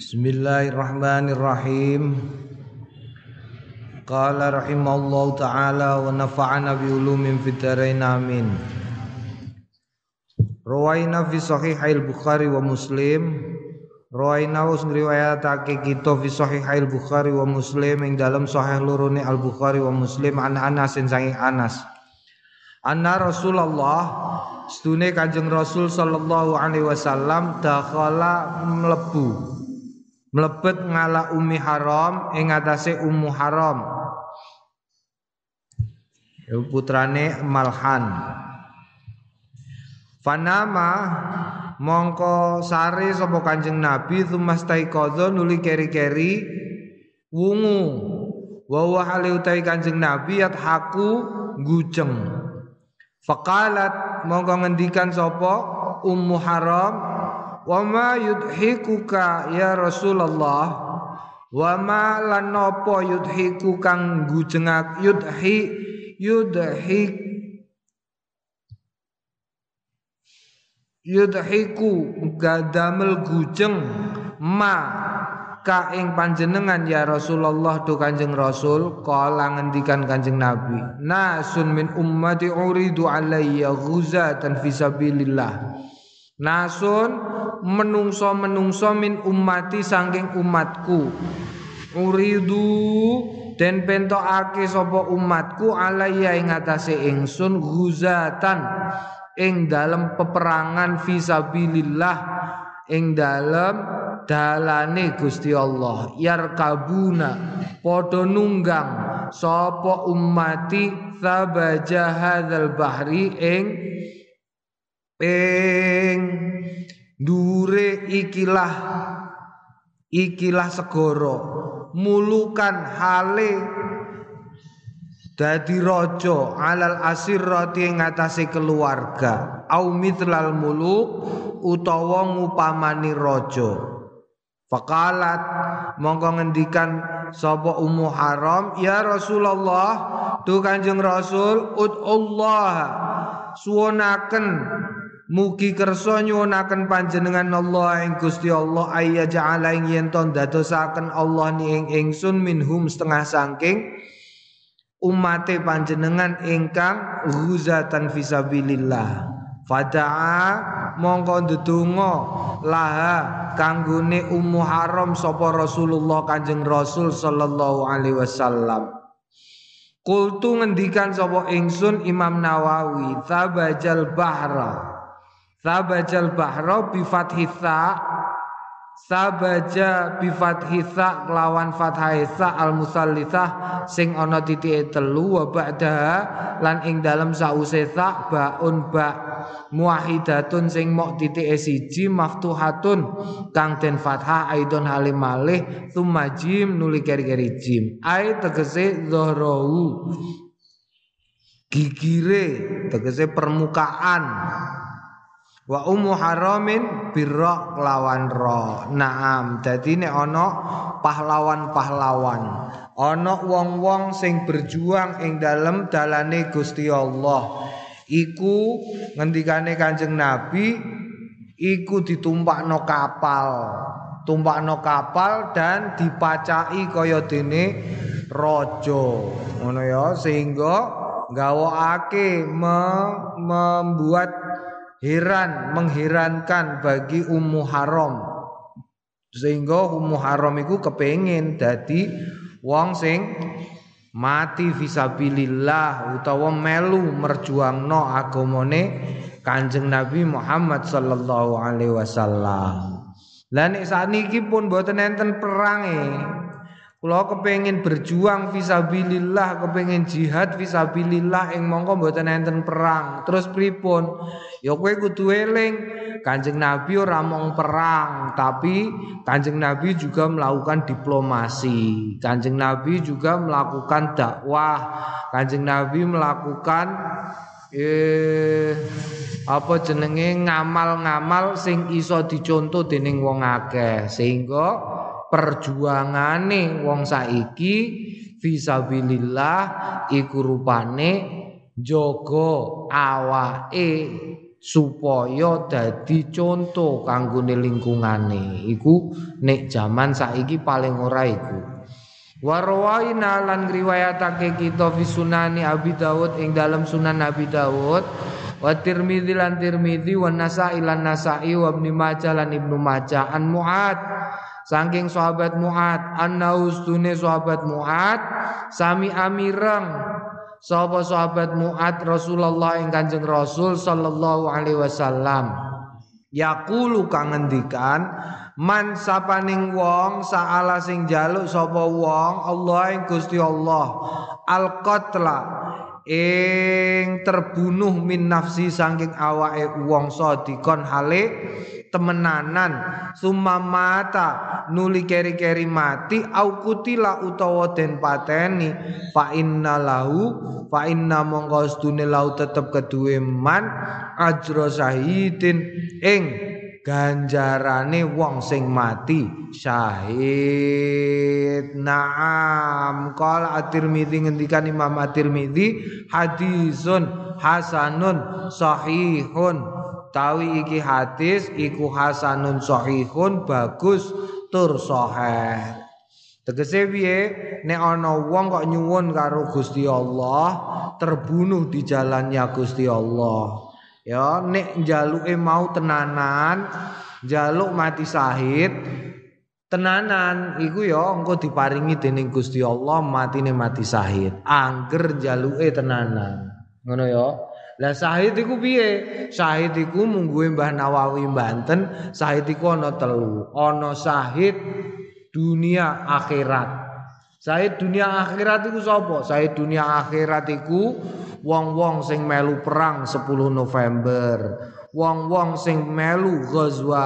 Bismillahirrahmanirrahim. Qala rahimallahu taala wa nafa'ana bi ulumin fid dharain amin. Rawaina fi sahihail Bukhari wa Muslim. Rawaina us ngriwayatake kita fi sahihail Bukhari wa Muslim ing dalam sahih lorone Al Bukhari wa Muslim an Anas sanging Anas. Anna Rasulullah stune Kanjeng Rasul sallallahu alaihi wasallam dakhala mlebu mlebet ngala Ummi Haram ing atase Ummu Haram. Putrane Malhan. Fanama mongko sare sapa Kanjeng Nabi tumastaikodzo nuli keri-keri wungu wa wa utawi Kanjeng Nabi yat haku gujeng Faqalat mongko ngendikan sapa Ummu Haram wa ma yudhikuka ya Rasulullah. Wa ma lan napa yudhiku kang gujengak yudhi yudhik yudhiku gadamel gujeng. Ma ka ing panjenengan ya Rasulullah tu Kanjeng Rasul kala ngendikan Kanjeng Nabi. Nasun min ummati uridu alayya ghuzatan fi sabilillah. Nasun menungso-menungso min ummati saking umatku. Uridu den pentokake sapa umatku alayya ing atase ingsun ghuzatan ing dalam peperangan fi sabilillah ing dalam dalane Gusti Allah. Yarkabuna padha nunggang sapa ummati sabaja hadzal bahri ing ing dure ikilah ikilah segara. Mulukan hale dadi raja alal asirrati ing atase keluarga. Au mithlal muluk utawa ngupamani raja. Faqalat mongko ngendikan sapa Ummu Haram ya Rasulullah tu Kanjeng Rasul udullah suwonaken mugi kersa nyuwunaken panjenengan Allah ing Gusti Allah ayya ja'ala ing yen to dadosaken Allah ni ing ingsun minhum setengah saking umate panjenengan ingkang ghuzatan fisabilillah Fada'a mongko ndedonga laha kanggone Ummu Haram sapa Rasulullah Kanjeng Rasul sallallahu alaihi wasallam. Kultu ngendikan sapa ingsun Imam Nawawi tabajal bahra. Tabajal bahra bi fathitha Sabaja bi fathitha kelawan fathahitha al musallitsah sing ana titike telu wa lan ing dalem sause ta baun ba muwahidatun sing mok titike siji maftuhatun kang den fathah aidon halim malih tsumma jim nuli keri-keri jim. Ai tegese dhahrahu gigire tegese permukaan wa ummu haramin birra kelawan ro naam dadi nek ana pahlawan-pahlawan. Ana wong-wong sing berjuang ing dalem dalane Gusti Allah. Iku ngendikane Kanjeng Nabi iku ditumpakno kapal. Tumpakno kapal dan dipacai kaya dene raja. Ngono ya sehingga gawokake me, membuat heran mengherankan bagi Ummu Haram sehingga Ummu Haram iku kepengin dadi wong sing mati fisabilillah utawa melu merjuangno agamane Kanjeng Nabi Muhammad sallallahu alaihi wasallam. Lah nek sakniki pun mboten enten perange. Kula kepengin berjuang fisabilillah, kepengin jihad fisabilillah ing mongko mboten enten perang. Terus pripun? Ya kowe kudu eling, Kanjeng Nabi ora mung perang, tapi Kanjeng Nabi juga melakukan diplomasi. Kanjeng Nabi juga melakukan dakwah. Kanjeng Nabi melakukan eh apa jenenge ngamal-ngamal sing iso dicontoh dening wong akeh sehingga perjuangane wong saiki fisabilillah iku rupane jaga awake supaya dadi contoh kanggone lingkungane. Iku nek jaman saiki paling ora iku. Warwaina lan riwayatake kita fi sunani Abi Dawud ing dalam sunan Abi Dawud wa Tirmidzi lan Tirmidzi wa Nasa'i lan Nasa'i wa Ibnu Majah lan Ibnu Majah an Muad saking sahabat Muad anna ustune sahabat Muad sami amireng sapa sahabat Muad Rasulullah ing Kanjeng Rasul sallallahu alaihi wasallam. Yaqulu kang Man sapaning wong saala sing jaluk sapa wong Allah ing Gusti Allah al qatla ing terbunuh min nafsi saking awake wong sadikon hale temenanan. Summa mata nuli keri-keri mati au kutila utawa den pateni. Fa inna lahu fa inna mongko sedune lahu tetep keduwe man ajra sahidin. Ing ganjarane wong sing mati syahid. Naam. Qala at-tirmidzi ngendikan Imam at-tirmidzi hadisun hasanun sahihun. Tawi iki hadis iku hasanun sahihun bagus tur sahih. Tegese piye? Nek ana wong kok nyuwun karo Gusti Allah terbunuh di jalannya Gusti Allah Ya, nek njaluke mau tenanan, njaluk mati syahid, tenanan iku ya engko diparingi dening Gusti Allah matine mati syahid. Angger njaluke tenanan. Ngono ya. Lah syahid iku piye? Syahid iku mungguhe Mbah Nawawi Banten, syahid iku ana telu. Ana syahid dunia akhirat. Syahid dunia akhirat iku sapa? Syahid dunia akhirat iku wong-wong sing melu perang 10 November wong-wong sing melu ghazwa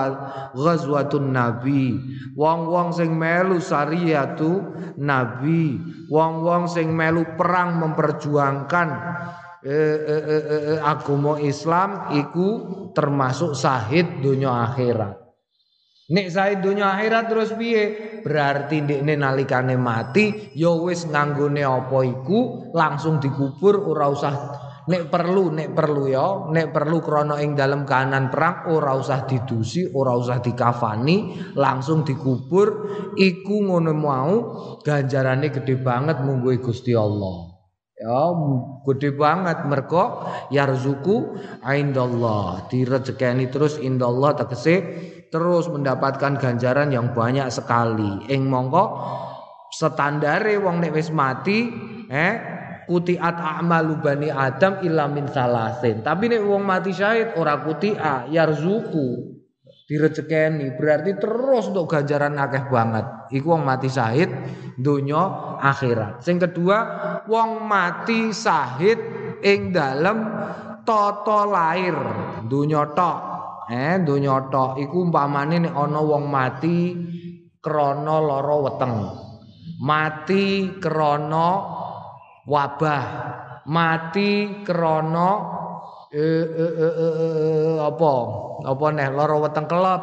ghazwatun nabi wong-wong sing melu syariatu nabi wong-wong sing melu perang memperjuangkan eh, eh, eh, eh, agama Islam iku termasuk sahid dunia akhirat Nek sae donya akhirat terus piye? Berarti ndekne nalikane mati ya wis nganggone apa iku langsung dikubur ora usah nek perlu nek perlu ya. Nek perlu krana ing dalam kahanan perang ora usah didusi ora usah dikafani langsung dikubur. Iku ngono mau ganjarane gede banget munggo Gusti Allah. Ya gede banget mergo yarzuku indallah direzekeni terus indallah tegese terus mendapatkan ganjaran yang banyak sekali. Ing mongko standare wong nek wis mati eh kutiat a'malu bani Adam illa min salasin. Tapi nek wong mati syahid ora kutia yarzuku direzekeni berarti terus untuk ganjaran akeh banget. Iku wong mati syahid donya akhirat. Sing kedua wong mati syahid ing dalem tata lair donya tok eh donya tok iku umpamane nek ana wong mati krana lara weteng. Mati krana wabah. Mati krana eh, eh, eh, eh, apa? Apa neh lara weteng kelep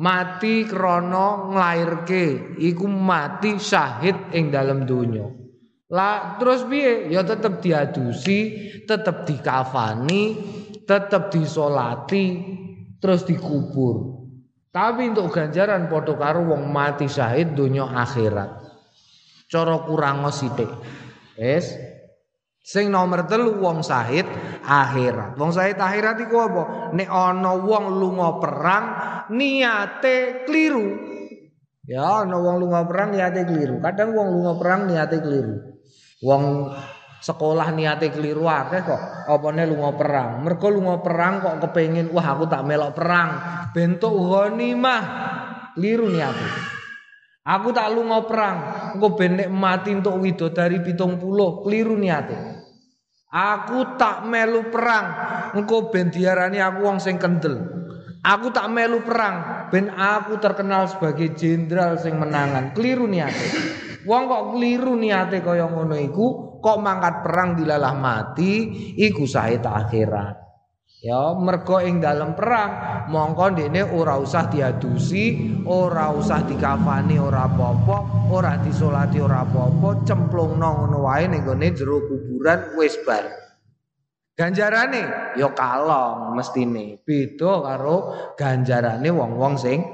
mati krana nglairke iku mati syahid ing dalam donya lah terus piye? Ya tetep diadusi tetep dikafani tetep disolati terus dikubur. Tapi untuk ganjaran padha karo wong mati syahid dunia akhirat. Cara kurang sithik. Wis. Sing nomor telu wong syahid akhirat. Wong syahid akhirat iku apa? Nek ana wong lunga perang niate keliru. Ya ana wong lunga perang niate keliru. Kadang wong lunga perang niate keliru. Wong sekolah niate keliru akeh kok. Opone lunga perang? Mergo lunga perang kok kepengin wah aku tak melok perang. Bentuk ghanimah. Keliru niate aku. Tak lunga perang. Engko ben mati untuk widodari 70 keliru niate aku. Tak melu perang. Engko ben diarani aku wong sing kendel. Aku tak melu perang. Ben aku terkenal sebagai jenderal sing menangan. Keliru niate wong kok keliru niate kaya ngono iku kok mangkat perang dilalah mati iku sahid akhirat ya mergo ing dalam perang mongko ndekne ora usah diadusi ora usah dikafani ora apa-apa ora disolati ora apa-apa cemplungno ngono wae ning gone jero kuburan wis bar Ganjarane ya kalong mestine. Beda karo ganjarane wong-wong sing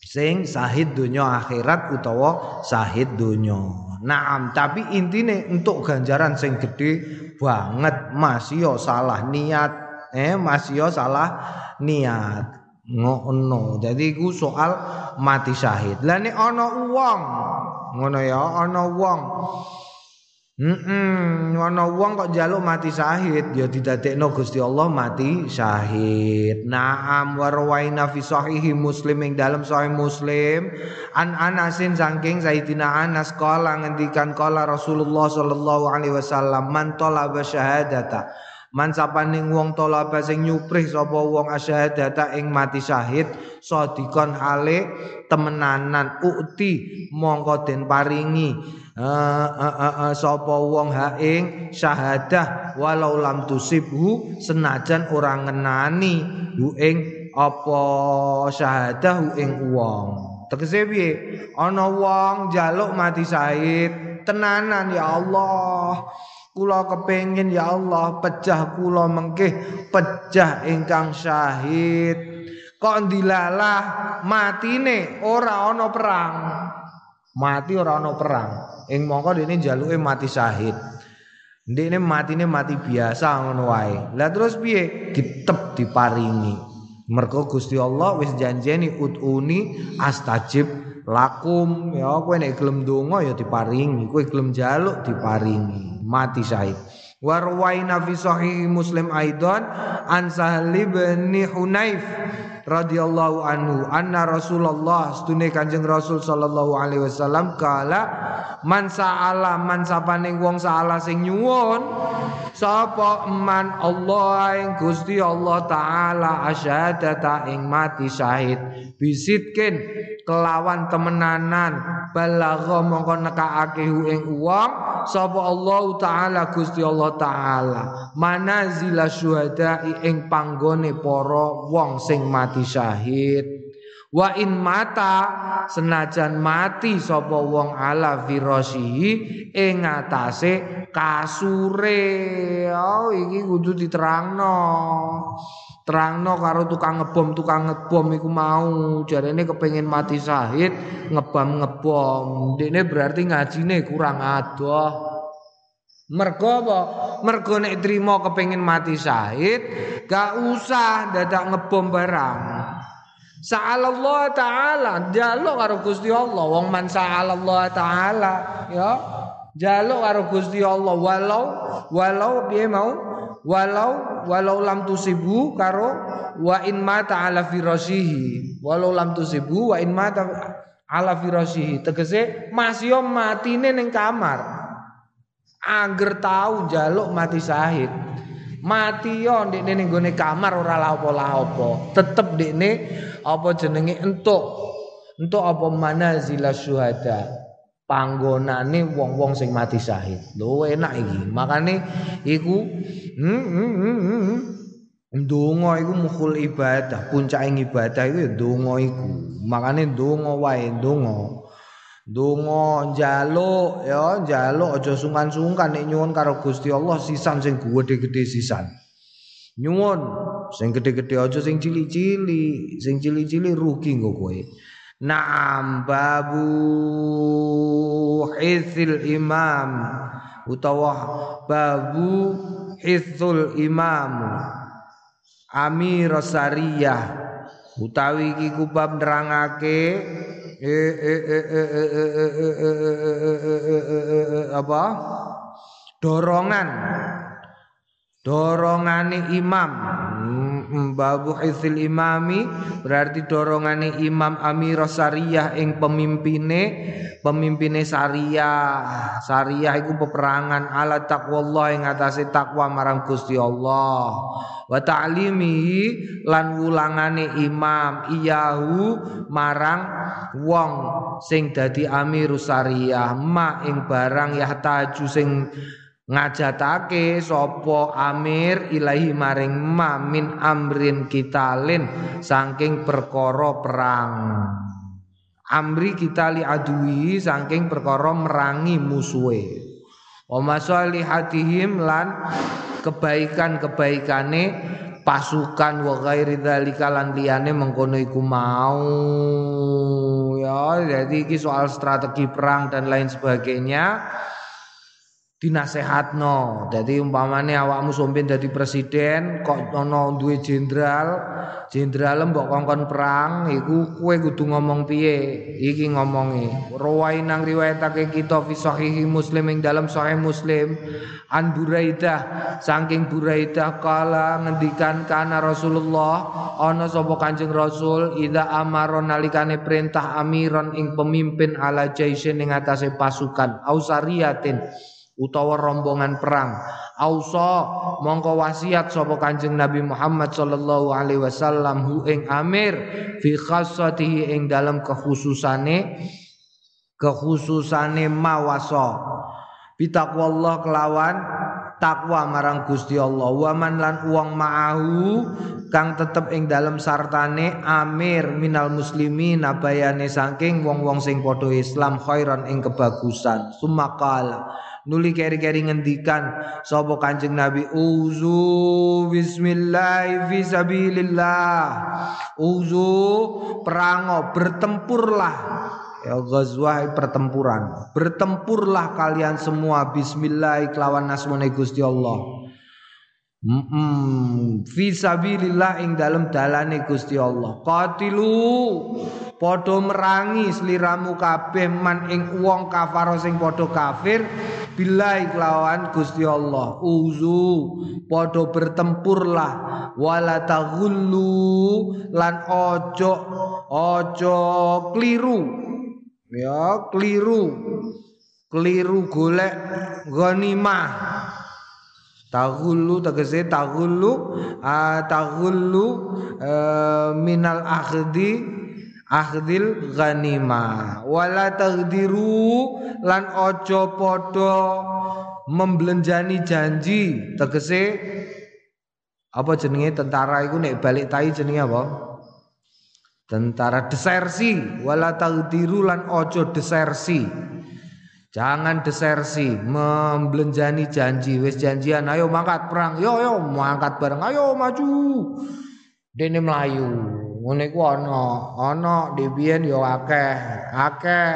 sing sahid dunia akhirat utawa sahid dunia. Naam, tapi intine untuk ganjaran sing gede banget masih yo salah niat. Eh, masih yo salah niat. Ngono. Jadi ku soal mati syahid. Lah nek ana wong ngono ya, ana wong Hmm, ana wong kok njaluk mati syahid? Ya didadekno Gusti Allah mati syahid. Naam warwaina fi sahihi Muslim ing dalam sahih Muslim. An Anasin saking Sayyidina Anas kala ngendikan kala Rasulullah sallallahu alaihi wasallam man talaba syahadata man sapaning wong talaba sing nyuprih sapa wong asyhadata ing mati syahid sadikon hale temenanan ukti mongko den paringi sapa wong ha ing syahadah walau lam tusibhu senajan ora ngenani hu ing apa syahadah hu ing wong. Tegese piye? Ana wong jaluk mati syahid tenanan ya Allah kula kepengin ya Allah pecah kula mengkeh pecah ingkang syahid. Kok dilalah? Matine ora ana perang. Mati ora ana perang. Ing mongko dene jaluke mati syahid. Ndekne matine mati biasa ngono wae. Lah terus piye? Ditep diparingi. Mergo Gusti Allah wis janjeni utuni astajib lakum. Ya kowe nek gelem donga ya diparingi. Kowe gelem jaluk diparingi mati syahid. Warwaina fi sahih muslim aidan an sahal bin hunayf radhiyallahu anhu anna Rasulullah stune Kanjeng Rasul sallallahu alaihi wasallam kala man sa'ala man sapaning wong sa'ala sing nyuwun sapa man Allah ing Gusti Allah taala asyhadata ing mati syahid bisitkin kelawan temenanan balagha mongko nekakake ing wong sapa Allah taala Gusti Allah taala manazila syuhada ing panggone para wong sing mati syahid. Wa in mata senajan mati sapa wong ala firasihi ing atase kasure. Oh iki kudu diterangno. Terangno karo tukang ngebom tukang ngebom iku mau. Jarene kepengin mati syahid ngebom ngebom dene berarti ngajine kurang adoh mergo apa? Mergo nek trimo kepengin mati syahid gak usah dadak ngebom barang. Sa'alallah ta'ala jaluk karo Gusti Allah. Wong man sa'alallah ta'ala ya. Jaluk karo Gusti Allah. Walau walau piye mau? Walau walau lam tusibu karo wa in mata ala firasihi. Walau lam tusibu wa in mata ala firasihi. Tegese masih matine ning kamar angger tau jaluk mati syahid mati yo ndekne ning gone kamar ora lapo-lapo tetep ndekne apa jenenge entuk entuk apa manazila syuhada panggonane wong-wong sing mati syahid. Lho enak iki. Makane iku hmm, hmm, hmm, hmm. Ndonga iku mukul ibadah, puncake ibadah iku ya iku. Makane ndonga wae ndonga. Ndonga njaluk ya njaluk aja sungkan-sungkan nek nyuwun karo Gusti Allah sisan sing gedhe-gedhe sisan. Nyuwun sing gedhe-gedhe aja sing cili-cili, sing cili-cili rugi nggo kowe. Naam babu hisil imam utawa babu hisul imam Amir Sariyah utawi iki kubab nerangake apa dorongan dorongane imam babu hisil imami berarti dorongane imam amirah syariah ing pemimpine pemimpine syariah syariah iku peperangan ala taqwallah ing atase takwa marang Gusti Allah. Wa ta'limihi lan wulangane imam iyahu marang wong sing dadi amirus syariah ma ing barang yahtaju sing ngajatake sapa amir ilahi maring mamin amrin kitalin saking perkara perang. Amri kita li adui saking perkara merangi musuhe. Wa masalihatihim lan kebaikan-kebaikane pasukan wa ghairi dzalika lan liyane mengkono iku mau. Ya jadi iki soal strategi perang dan lain sebagainya dinasehatno. Jadi umpamane awakmu sompin dadi presiden kok ana duwe jenderal, jenderal mbok kongkon perang iku kowe kudu ngomong piye? Iki ngomongi. Rawai nang riwayatake kita fi sahihi Muslim ing dalam sahih Muslim an Buraidah saking Buraidah kala ngendikan kana Rasulullah ana sapa Kanjeng Rasul ida amaron nalikane perintah amiron ing pemimpin ala jaisin ing atase pasukan ausariatin utawa rombongan perang. Ausa mongko wasiat sapa Kanjeng Nabi Muhammad sallallahu alaihi wasallam hu ing amir fi khassatihi ing dalam kekhususane kekhususane mawasa. Bitaqwallah kelawan takwa marang Gusti Allah. Waman lan uang ma'ahu kang tetep ing dalam sartane amir minal muslimin abayane saking wong-wong sing padha Islam khairan ing kebagusan. Sumakala nuli keri-keri ngendikan sapa Kanjeng Nabi uzu bismillah fi sabilillah. Uzu perango bertempurlah. Ya ghazwah pertempuran. Bertempurlah kalian semua bismillah kelawan nasmune Gusti Allah Mm Fisabilillah ing dalam dalane Gusti Allah. Qatilu padha merangi sliramu kabeh man ing wong kafaro sing padha kafir billahi kelawan Gusti Allah. Uzu padha bertempurlah wala taghullu lan ojo ojo kliru. Ya, kliru. Kliru golek ghanimah Taghullu tegese taghullu taghullu uh, minal akhdi akhdil ghanima. Wala tagdiru lan ojo podo memblenjani janji. Tegese apa jenenge? Tentara iku nek balik tai jenenge apa? Tentara desersi. Wala tagdiru lan ojo desersi Jangan desersi, membelenjani janji, wis janjian, ayo mangkat perang, yo yo mangkat bareng, ayo maju. Dene melayu, ngene ku ana, ana dibien yo akeh, akeh.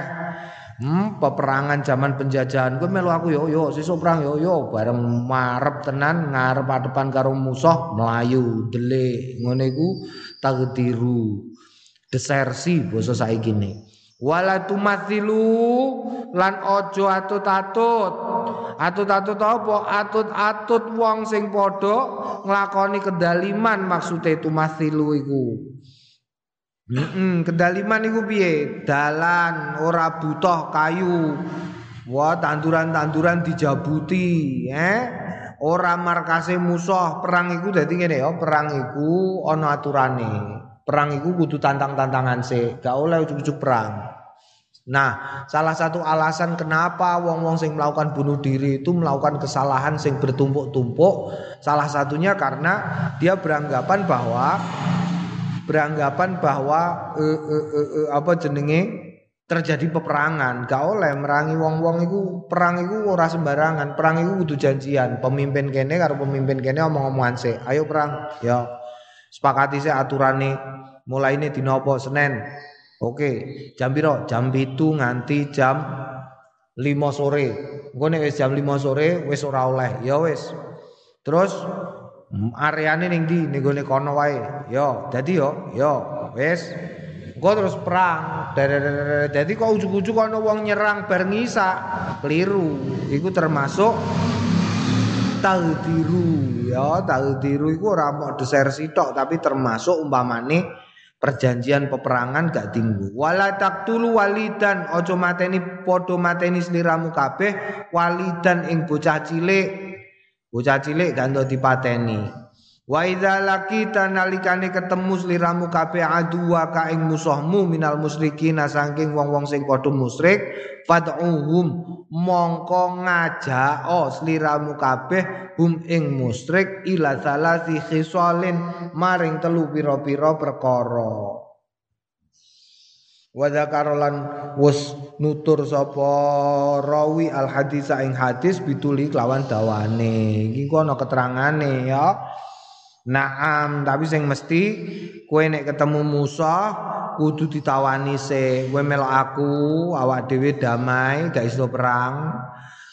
Hmm, peperangan zaman penjajahan. Gue melu aku yo yo sesuk perang yo yo. Bareng marep tenan ngarep depan karo musuh melayu delik. Ngene iku takdiru desersi basa saiki nih wala tumathilu lan ojo atut-atut atut-atut apa atut-atut wong sing padha nglakoni kedaliman maksude tumathilu iku Heeh, kedaliman iku piye? Dalan ora butuh kayu. Wah, tanduran-tanduran dijabuti, eh? Ora markase musuh, perang iku dadi ngene ya, perang iku ana aturane. Perang iku kudu tantang-tantangan sih, gak oleh ujuk-ujuk perang. Nah, salah satu alasan kenapa wong-wong sing melakukan bunuh diri itu melakukan kesalahan sing bertumpuk-tumpuk, salah satunya karena dia beranggapan bahwa beranggapan bahwa e, e, e, e, apa jenenge terjadi peperangan. Gak oleh merangi wong-wong itu perang itu ora sembarangan, perang itu kudu janjian. Pemimpin kene karo pemimpin kene omong-omongan sih, ayo perang. Ya sepakati nih mulai ini dina apa Senin Oke, jam piro? Jam itu nganti jam 5 sore. Nek wis jam 5 sore wis ora oleh. Ya wis. Terus areane ning ndi? Ning gone kono wae. Ya, dadi yo, ya wis. Engko terus perang. Dadi kok ujug-ujug ana wong nyerang bareng isa. Keliru. Iku termasuk tagdiru ya tagdiru iku ora mau desersi tok tapi termasuk umpamane perjanjian peperangan gak tinggu wala taqtulu walidan ojo mateni podo mateni sliramu kabeh walidan ing bocah cilik. Bocah cilik gak dipateni Wa idza laqita nalikane ketemu sliramu kabeh aduwa ka ing musuhmu minal musyrikin saking wong-wong sing padha musyrik fad'uhum mongko ngajak oh sliramu kabeh hum ing musyrik ila salasi khisalin maring telu pira-pira perkara. Wa dzakarolan wus nutur sapa rawi al hadis ing hadis bituli kelawan dawane. Iki ana keterangane ya Naam, tapi sing mesti kue nek ketemu Musa kudu ditawani se, kue melok aku, awak dhewe damai, gak iso perang.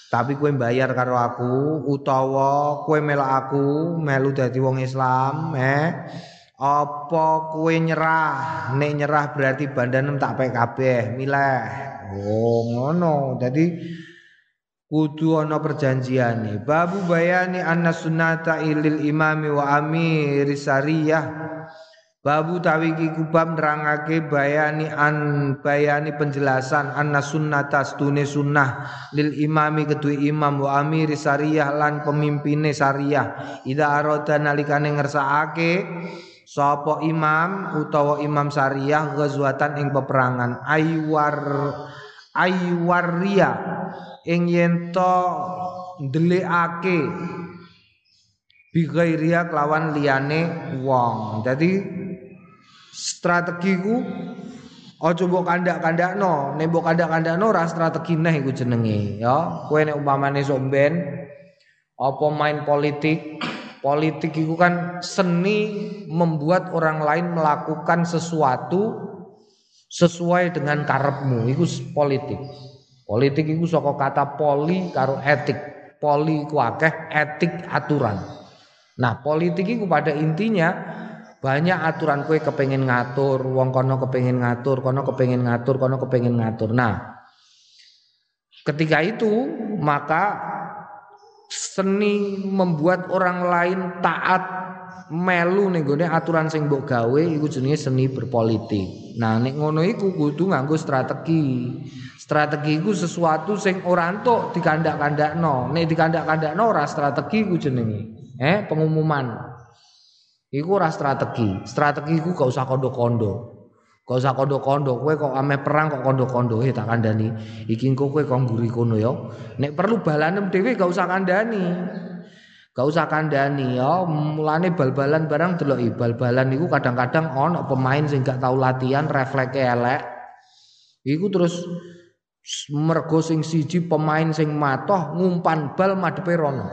Tapi kue bayar karo aku utawa kue melok aku melu dadi wong Islam, eh. Apa kue nyerah? Nek nyerah berarti bandanem tak pek kabeh, milih. Oh, ngono. Dadi kudu ana perjanjiane. Babu bayani anna sunnata ilil imami wa amir sariyah. Babu tawiki kubab nerangake bayani an bayani penjelasan anna sunnata stune sunnah. Lil imami kedua imam wa amir sariyah lan pemimpine sariyah. Ida aroda nalikane ngersakake sapa imam utawa imam sariyah ghazwatan ing peperangan. Aywar aywaria ing yen to ndelikake bi ghairia kelawan liyane wong. Dadi strategiku aja mbok kandak-kandakno, nek mbok kandak-kandakno ora strategi neh iku jenenge ya. Kowe nek umpamane somben apa main politik Politik itu kan seni membuat orang lain melakukan sesuatu sesuai dengan karepmu. Itu politik. Politik itu saka kata poli karo etik. Poli iku akeh, etik aturan. Nah, politik itu pada intinya banyak aturan kue kepengen ngatur, wong kono kepengen ngatur, kono kepengen ngatur, kono kepengen ngatur. Nah, ketika itu maka seni membuat orang lain taat melu ning aturan sing mbok gawe iku jenenge seni berpolitik. Nah, nek ngono iku kudu nganggo strategi. Strategi iku sesuatu sing ora entuk dikandak-kandakno. Nek dikandak-kandakno ora strategi iku jenenge. Eh, pengumuman. Iku ora strategi. Strategi iku gak usah kondo-kondo. Gak usah kondo-kondo. Kowe kok ame perang kok kondo-kondo. Eh tak kandani. Iki engko kowe kok ngguri kono ya. Nek perlu balanem dhewe gak usah kandani. Gak usah kandani ya. Mulane bal-balan barang deloki. Bal-balan iku kadang-kadang ono pemain sing gak tau latihan refleks elek. Iku terus mergo sing siji pemain sing matoh ngumpan bal madhepe rono.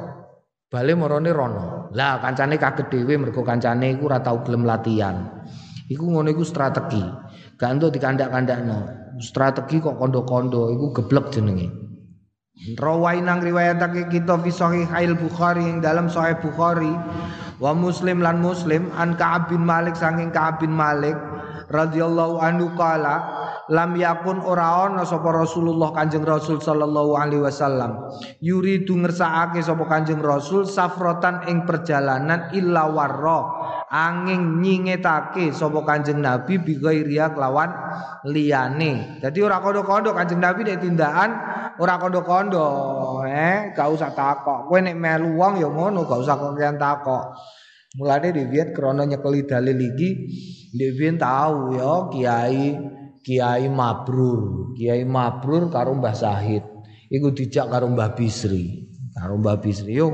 Bale marane rono. Lah kancane kaget dhewe mergo kancane iku ora tau gelem latihan. Iku ngono iku strategi. Gak entuk dikandak-kandakno. Strategi kok kondo-kondo iku geblek jenenge. Rawai nang riwayatake kita fi sahih Al Bukhari yang dalam sahih Bukhari wa Muslim lan Muslim an Ka'ab bin Malik saking Ka'ab bin Malik radhiyallahu anhu qala lam yakun ora ana sapa Rasulullah Kanjeng Rasul sallallahu alaihi wasallam. Yuridu ngersakake sapa Kanjeng Rasul safrotan ing perjalanan illa warra angin nyingetake sapa Kanjeng Nabi bi ghairia kelawan liyane. Dadi ora kondo-kondo Kanjeng Nabi nek tindakan ora kondo-kondo eh gak usah takok. Kowe nek melu wong ya ngono gak usah kokean takok. Mulane Dewian krono nyekeli dalil iki Dewian tahu ya kiai Kiai Mabrur, Kiai Mabrur karo Mbah Sahid. Iku dijak karo Mbah Bisri. Karo Mbah Bisri, yo.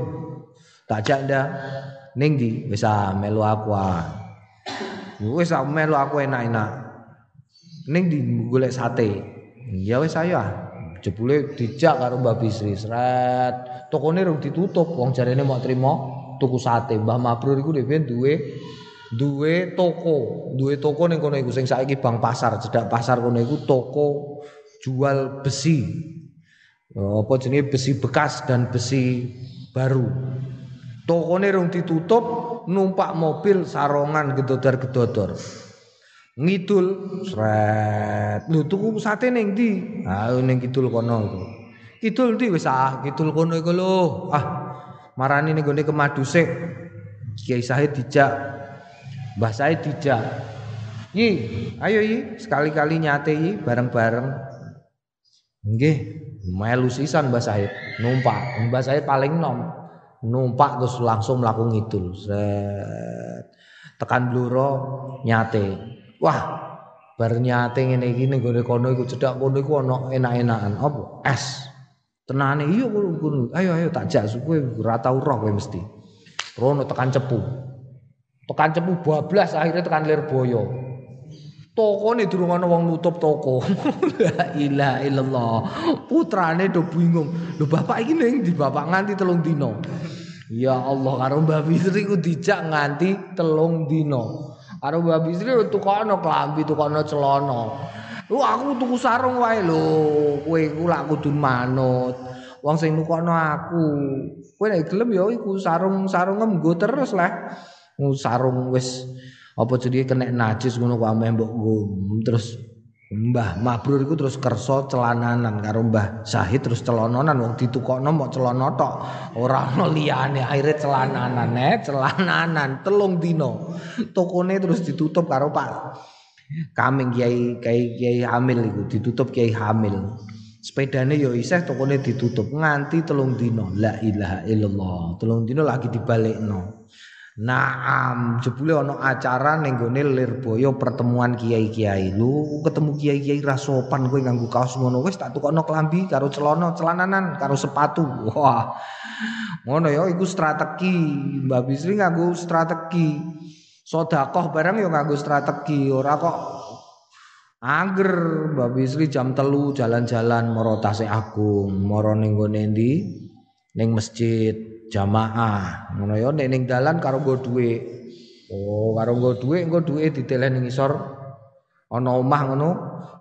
Tak jak ndak ning ndi wis melu aku ah. Wis melu aku enak-enak. Ning ndi golek sate. Ya wis ayo ah. Jebule dijak karo Mbah Bisri, sret. Tokone rung ditutup, wong jarene mau trimo tuku sate. Mbah Mabrur iku dhewe duwe duwe toko, duwe toko ning kono iku sing saiki Bang Pasar, cedak pasar kono iku toko jual besi. Apa jenenge besi bekas dan besi baru. Tokone rung ditutup, numpak mobil sarongan gedodor-gedodor. Ngidul sret. Lho tuku sate ning ndi? Ah ning kidul kono iku. Kidul ndi wis ah, kidul kono iku lho. Ah, marani ning gone kemadusik. Kiai Sahid dijak Mbah Said tidak. Yi, ayo yi, sekali-kali nyate yi bareng-bareng. Nggih, melu sisan Mbah numpak. Mbah paling nom. Numpak terus langsung mlaku ngidul. Set. Tekan bluro nyate. Wah, bar nyate ngene iki ning gone kono iku cedak kono iku ana enak-enakan. Apa? Es. Tenane iya kono. Ayo ayo tak jak kowe ora tau roh kowe mesti. Rono tekan cepu. Tekan cepu bablas akhirnya tekan Lirboyo. Tokone durung ana wong nutup toko. La ilaha illallah. Putrane do bingung. Lho bapak iki ning di bapak nganti telung dino. Ya Allah karo Mbah Bisri ku dijak nganti telung dino. Karo Mbah Bisri tukokno klambi, tukokno celana. Lu aku tuku sarung wae lho. Kowe iku lak kudu manut. Wong sing nukokno aku. Kowe nek gelem ya iku sarung-sarung nggo terus lah. Sarung wis apa jadi kena najis ngono kok ameh mbok. Terus Mbah Mabrur iku terus kersa celananan karo Mbah Syahid terus celononan. Wong ditukokno mok celana tok. Ora ono liyane akhire celananan eh celananan telung dino tokone terus ditutup karo Pak Kaming Kiai Kiai Kiai Hamil iku ditutup Kiai Hamil. Sepedane yo isih tokone ditutup nganti telung dino la ilaha illallah. Telung dino lagi dibalekno Naam, jebule ana acara ning gone Lirboyo pertemuan kiai-kiai. Lu ketemu kiai-kiai ra sopan kowe nganggo kaos ngono wis tak tukokno klambi karo celana, celananan karo sepatu. Wah. Ngono ya iku strategi. Mbak Bisri nganggo strategi. Sedekah barang ya nganggo strategi, ora kok Angger Mbak Bisri jam telu jalan-jalan moro tasik agung, moro ning gone ndi? Ning masjid jamaah. Ngono ya nek ning dalan karo nggo dhuwit oh karo nggo dhuwit engko dhuwit ditelen ning isor ana omah ngono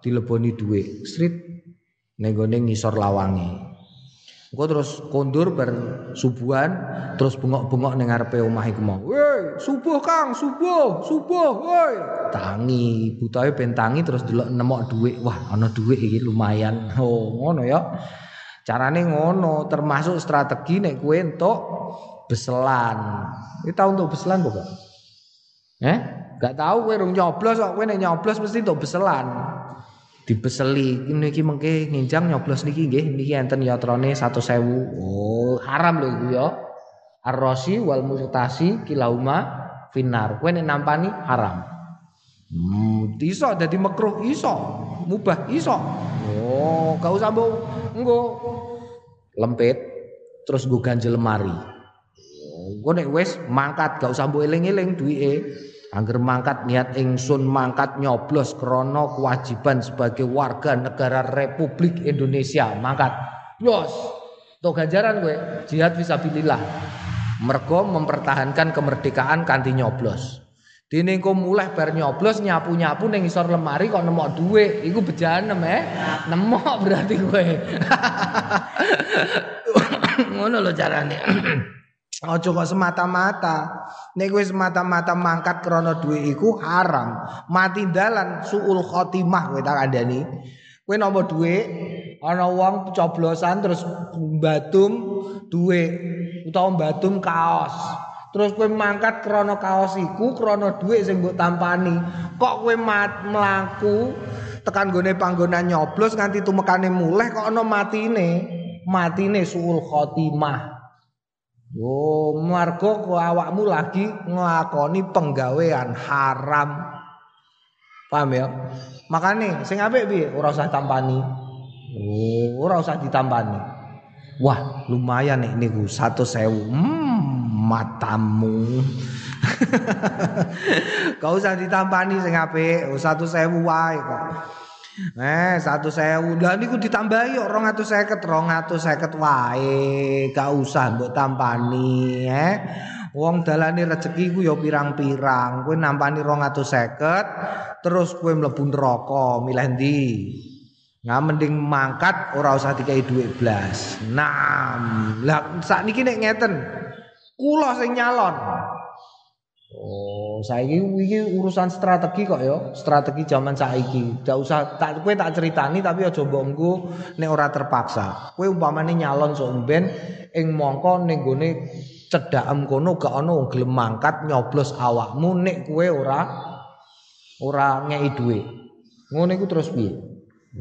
dileboni dhuwit street ning gone ngisor lawange. Engko terus kondur bar subuhan terus bengok-bengok ning ngarepe omah iku mau. Woi subuh Kang subuh subuh woi tangi butahe ben tangi terus delok nemok dhuwit. Wah ana dhuwit iki lumayan. Oh ngono ya Carane ngono, termasuk strategi nek kue untuk beselan. Kita untuk beselan bukan? Eh? Gak tahu kue rung nyoblos kok kue nek nyoblos mesti untuk beselan. Dibeseli niki mengke nginjang nyoblos niki nggih niki enten yatrane 1000. Oh, haram lho iku ya. Ar-rasi wal murtasi kilauma finar. Kue nek nampani haram. Hmm, iso dadi makruh iso, mubah iso. Oh, usah mbok engko lempit terus gue ganjel lemari. Gue nek wes mangkat gak usah mbok eling-eling duwike. Angger mangkat niat ingsun mangkat nyoblos krono kewajiban sebagai warga negara Republik Indonesia mangkat. Blos. Tuh ganjaran gue jihad fisabilillah. Mergo mempertahankan kemerdekaan kanti nyoblos. Dene engko mulai bar nyoblos nyapu-nyapu ning isor lemari kok nemok dhuwit, iku bejanem eh. Nemok berarti kowe. Ngono lho carane. Ojo kok semata-mata. Nek kowe semata-mata mangkat krana dhuwit iku haram. Mati dalan suul khotimah kowe tak kandhani. Kowe nampa dhuwit ana wong coblosan terus batum dhuwit utawa batum kaos. Terus kowe mangkat krana kaos iku krana dhuwit sing mbok tampani. Kok kowe mlaku tekan gone panggonan nyoblos nganti tumekane muleh kok ana matine. Matine suul khotimah. Yo, marga kok awakmu lagi nglakoni penggawean haram. Paham ya? Makane sing apik piye? Ora usah tampani. Oh, ora usah ditampani. Wah, lumayan nih niku 100.000. Hmm, matamu. Kau usah ditampani sing apik, 100.000 wae kok. Eh, satu sewu. Lah niku ditambahi kok 250, 250 wae. Gak usah mbok tampani, eh. Wong dalane rezeki ku ya pirang-pirang. Kowe nampani 250, terus kowe mlebu neraka, milih ndi? Nah mending mangkat ora usah dikai duit blas. Nah, lah sakniki nek ngeten, kula sing nyalon. Oh, saiki iki urusan strategi kok ya, strategi zaman saiki. Tidak usah tak kowe tak ceritani tapi aja mbok engko nek ora terpaksa. Kowe umpamane nyalon sok ben ing mongko ning gone cedhakem kono gak ana wong gelem mangkat nyoblos awakmu nek kowe ora ora ngei dhuwit. Ngono iku terus piye?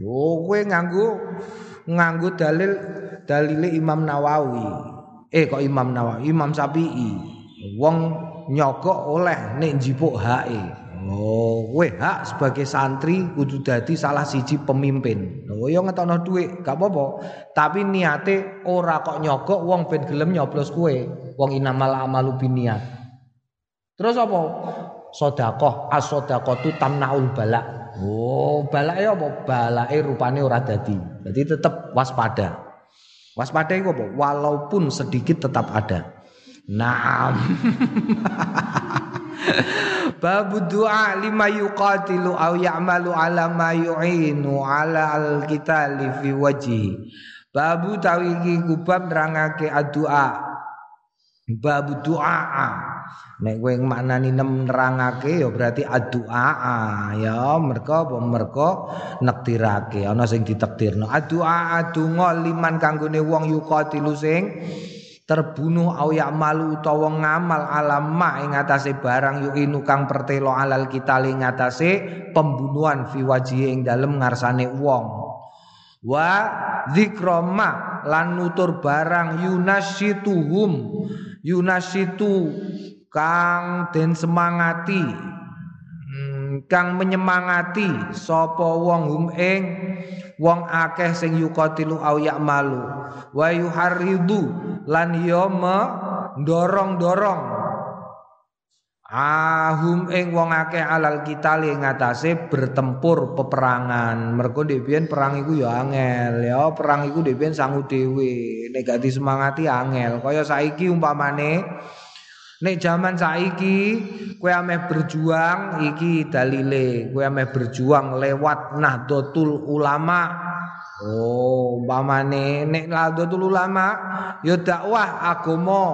Oh, kowe nganggo nganggo dalil dalile Imam Nawawi. Eh kok Imam Nawawi, Imam Syafi'i. Wong nyogok oleh nek njipuk hake. Oh, kowe hak sebagai santri kudu dadi salah siji pemimpin. Oh, ya ngetokno dhuwit, gak apa-apa. Tapi niate ora kok nyogok wong ben gelem nyoblos kowe. Wong inamal amalu biniat. Terus apa? Sedekah, as-sedekah tu tamnaul balak. Oh, balake apa? Balake rupane ora dadi. Jadi tetap waspada. Waspada itu apa? Walaupun sedikit tetap ada. Naam. Babu doa lima yuqatilu au ya'malu ala ma yu'inu ala al-qitali fi wajhi. Babu tawi iki kubab nerangake adua. Babu doa. Nek kowe maknani nem nerangake ya berarti adua ya. Mereka apa mereka nektirake ana sing ditektirno. Adua adunga liman kanggone wong yuqatilu sing terbunuh au malu utawa ngamal alama ing atase barang yuinu kang pertelo alal kita ing atase pembunuhan fi wajhi ing dalem ngarsane wong. Wa zikroma lan nutur barang yunasituhum. Yunasitu kang den semangati. Hmm, kang menyemangati sapa wong hum ing wong akeh sing yuqatilu au malu. Wa yuharridu lan yo me dorong-dorong ahum ing wong akeh alal kita li ngatasé bertempur peperangan. Mergo dhewe perang iku ya angel. Ya perang iku dhewe sangu dhewe. Nek gak disemangati angel. Kaya saiki umpamane Nek zaman saiki kowe ameh berjuang iki dalile kowe ameh berjuang lewat Nahdlatul Ulama Oh, umpamane nek Nahdlatul Ulama ya dakwah agama,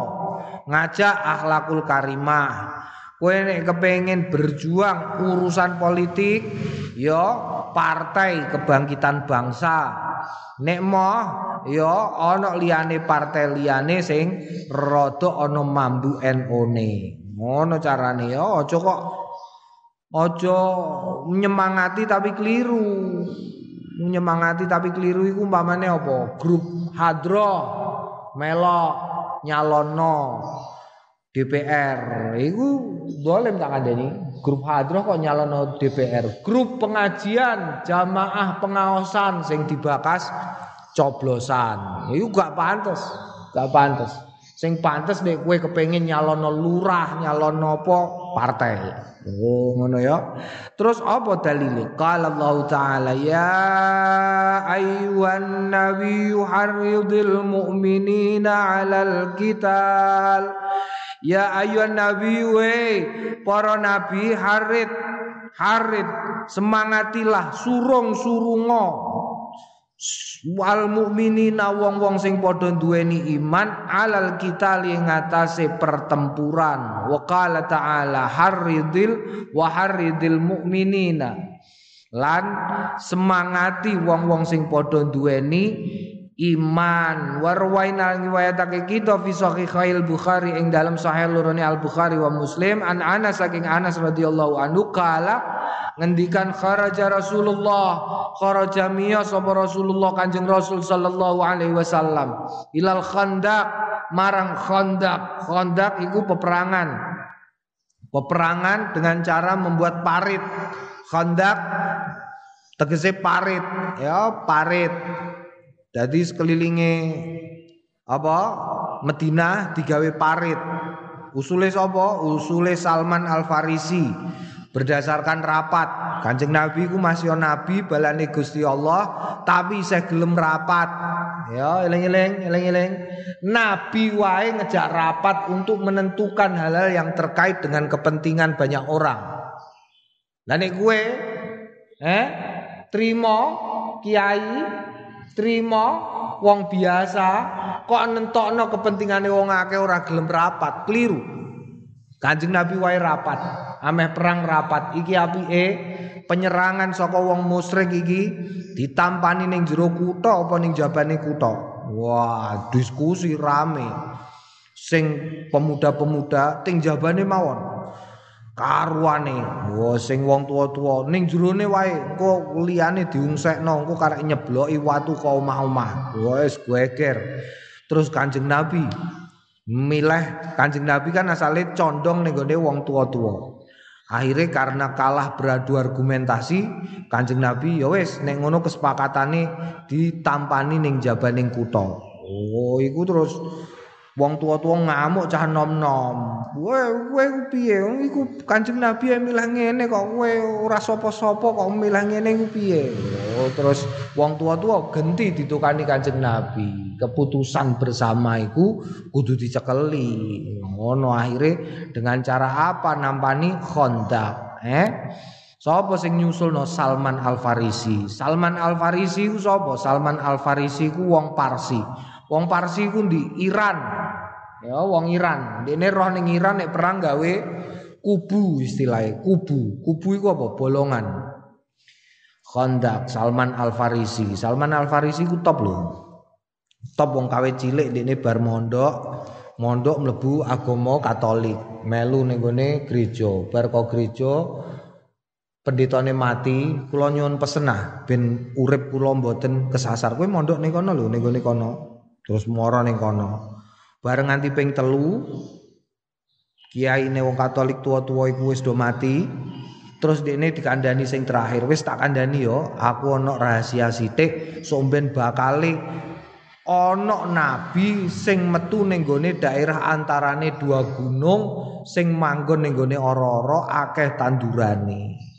ngajak akhlakul karimah. Kowe nek kepengin berjuang urusan politik, ya partai kebangkitan bangsa. Nek moh ya ana liyane partai liyane sing rada ana mambu NU-ne. Ngono carane ya aja kok aja nyemangati tapi keliru nyemangati tapi keliru iku umpamane apa? Grup hadro melok nyalono DPR iku boleh tak kandani grup hadro kok nyalono DPR grup pengajian jamaah pengawasan sing dibakas coblosan. Iku gak pantas gak pantas sing pantas nek kowe kepengin nyalono lurah nyalono apa partai Oh ngono ya. Terus apa dalile? Qala Allah Ta'ala ya ayyuhan nabiyyu harridil mu'minina 'alal qital. Ya ayyuhan nabiyyu para nabi harid harid semangatilah surung surungo wal mukminina wong-wong sing padha duweni iman alal kita li ngatasé pertempuran. Wa qala ta'ala harridil wa harridil mukminina lan semangati wong-wong sing padha duweni iman. Warwaina riwayatake kita fi sahih Bukhari ing dalam sahih lurune Al Bukhari wa Muslim. An Anas saking Anas radhiyallahu anhu kala ngendikan kharaja Rasulullah. Kharaja miya sapa Rasulullah? Kanjeng Rasul sallallahu alaihi wasallam. Ilal khandaq marang khandaq. Khandaq iku peperangan. Peperangan dengan cara membuat parit. Khandaq tegese parit. Ya parit jadi sekelilinge apa Medina digawe parit. Usule sapa? Usule Salman Al Farisi. Berdasarkan rapat, Kanjeng Nabi ku masih nabi balane Gusti Allah, tapi saya gelem rapat. Ya, eling-eling, eling-eling. Nabi wae ngejak rapat untuk menentukan hal-hal yang terkait dengan kepentingan banyak orang. Lah gue eh terima kiai Terima wong biasa kok nentokno kepentingane wong akeh ora gelem rapat, keliru. Kanjeng Nabi wae rapat, ameh perang rapat. Iki apike penyerangan saka wong musyrik iki ditampani ning jero kutha apa ning jabane kutha. Wah, diskusi rame. Sing pemuda-pemuda ting jabane mawon karuane. Wah sing wong tua-tua. Ning jerone wae kok liyane diungsekno engko karek nyebloki watu ka omah-omah. Wis geger terus Kanjeng Nabi milih Kanjeng Nabi kan asale condong ning gone wong tua-tua. Akhirnya karena kalah beradu argumentasi Kanjeng Nabi ya wis nek ngono kesepakatane ditampani ning jabaning kutha. Oh iku terus Wong tua-tua ngamuk cah nom-nom. Kowe kowe piye? Iku Kanjeng Nabi yang milih ngene kok kowe ora sapa-sapa kok milih ngene iku piye? Oh, terus wong tua-tua genti ditukani Kanjeng Nabi. Keputusan bersama iku kudu dicekeli. Ngono akhirnya dengan cara apa nampani Khandaq, eh? Sapa sing nyusulno Salman Al Farisi? Salman Al Farisi ku sapa? Salman Al Farisi ku wong Parsi. Wong Parsi ku di Iran. Ya, wong Iran. Dene roh ning Iran nek perang gawe kubu istilahnya, kubu. Kubu iku apa? Bolongan. Khandaq Salman Al Farisi. Salman Al Farisi ku top lho. Top wong kawe cilik dene bar mondok, mondok mlebu agama Katolik, melu ning gone gereja. Bar kok gereja pendetane mati, kula nyuwun pesenah ben urip kula mboten kesasar. Kowe mondok ning kono lho, ning gone kono. Terus moro ning kono. Bareng nganti ping telu kiai ne wong Katolik tua-tua iku wis do mati. Terus dene dikandani sing terakhir, wis tak kandani yo, aku ana rahasia sithik somben bakale ana nabi sing metu ning gone daerah antarane dua gunung sing manggon ning gone ora-ora akeh tandurane.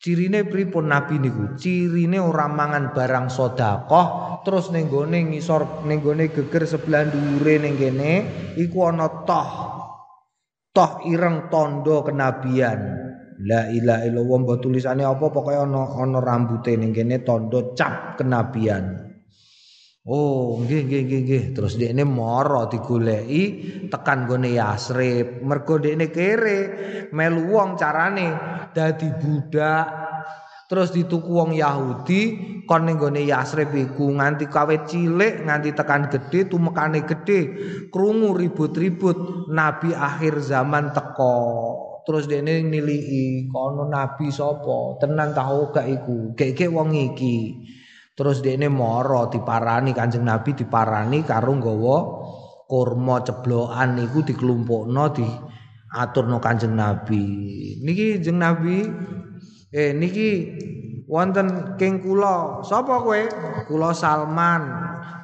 Cirine pripun nabi niku? Cirine ora mangan barang sedekah terus ning gone ngisor ning gone geger sebelah dhuwure ning kene iku ana toh. Toh ireng tondo kenabian. La ilaha illallah mbok tulisane apa pokoke ana ana rambute ning kene tondo cap kenabian. Oh, nggih nggih nggih nggih. Terus dekne mara digoleki tekan gone Yasrib. Mergo dekne kere melu wong carane dadi budak. Terus dituku wong Yahudi kon ning gone Yasrib iku nganti kawit cilik nganti tekan gedhe tumekane gedhe. Krungu ribut-ribut nabi akhir zaman teko. Terus dene niliki kono nabi sapa? Tenan tahu gak iku? Gek-gek wong iki. Terus dia ini moro diparani kanjeng Nabi diparani karo nggawa kurma ceblokan niku dikelompokno di aturno kanjeng Nabi. Niki jeng Nabi eh niki wonten king kula sapa kowe? Kula Salman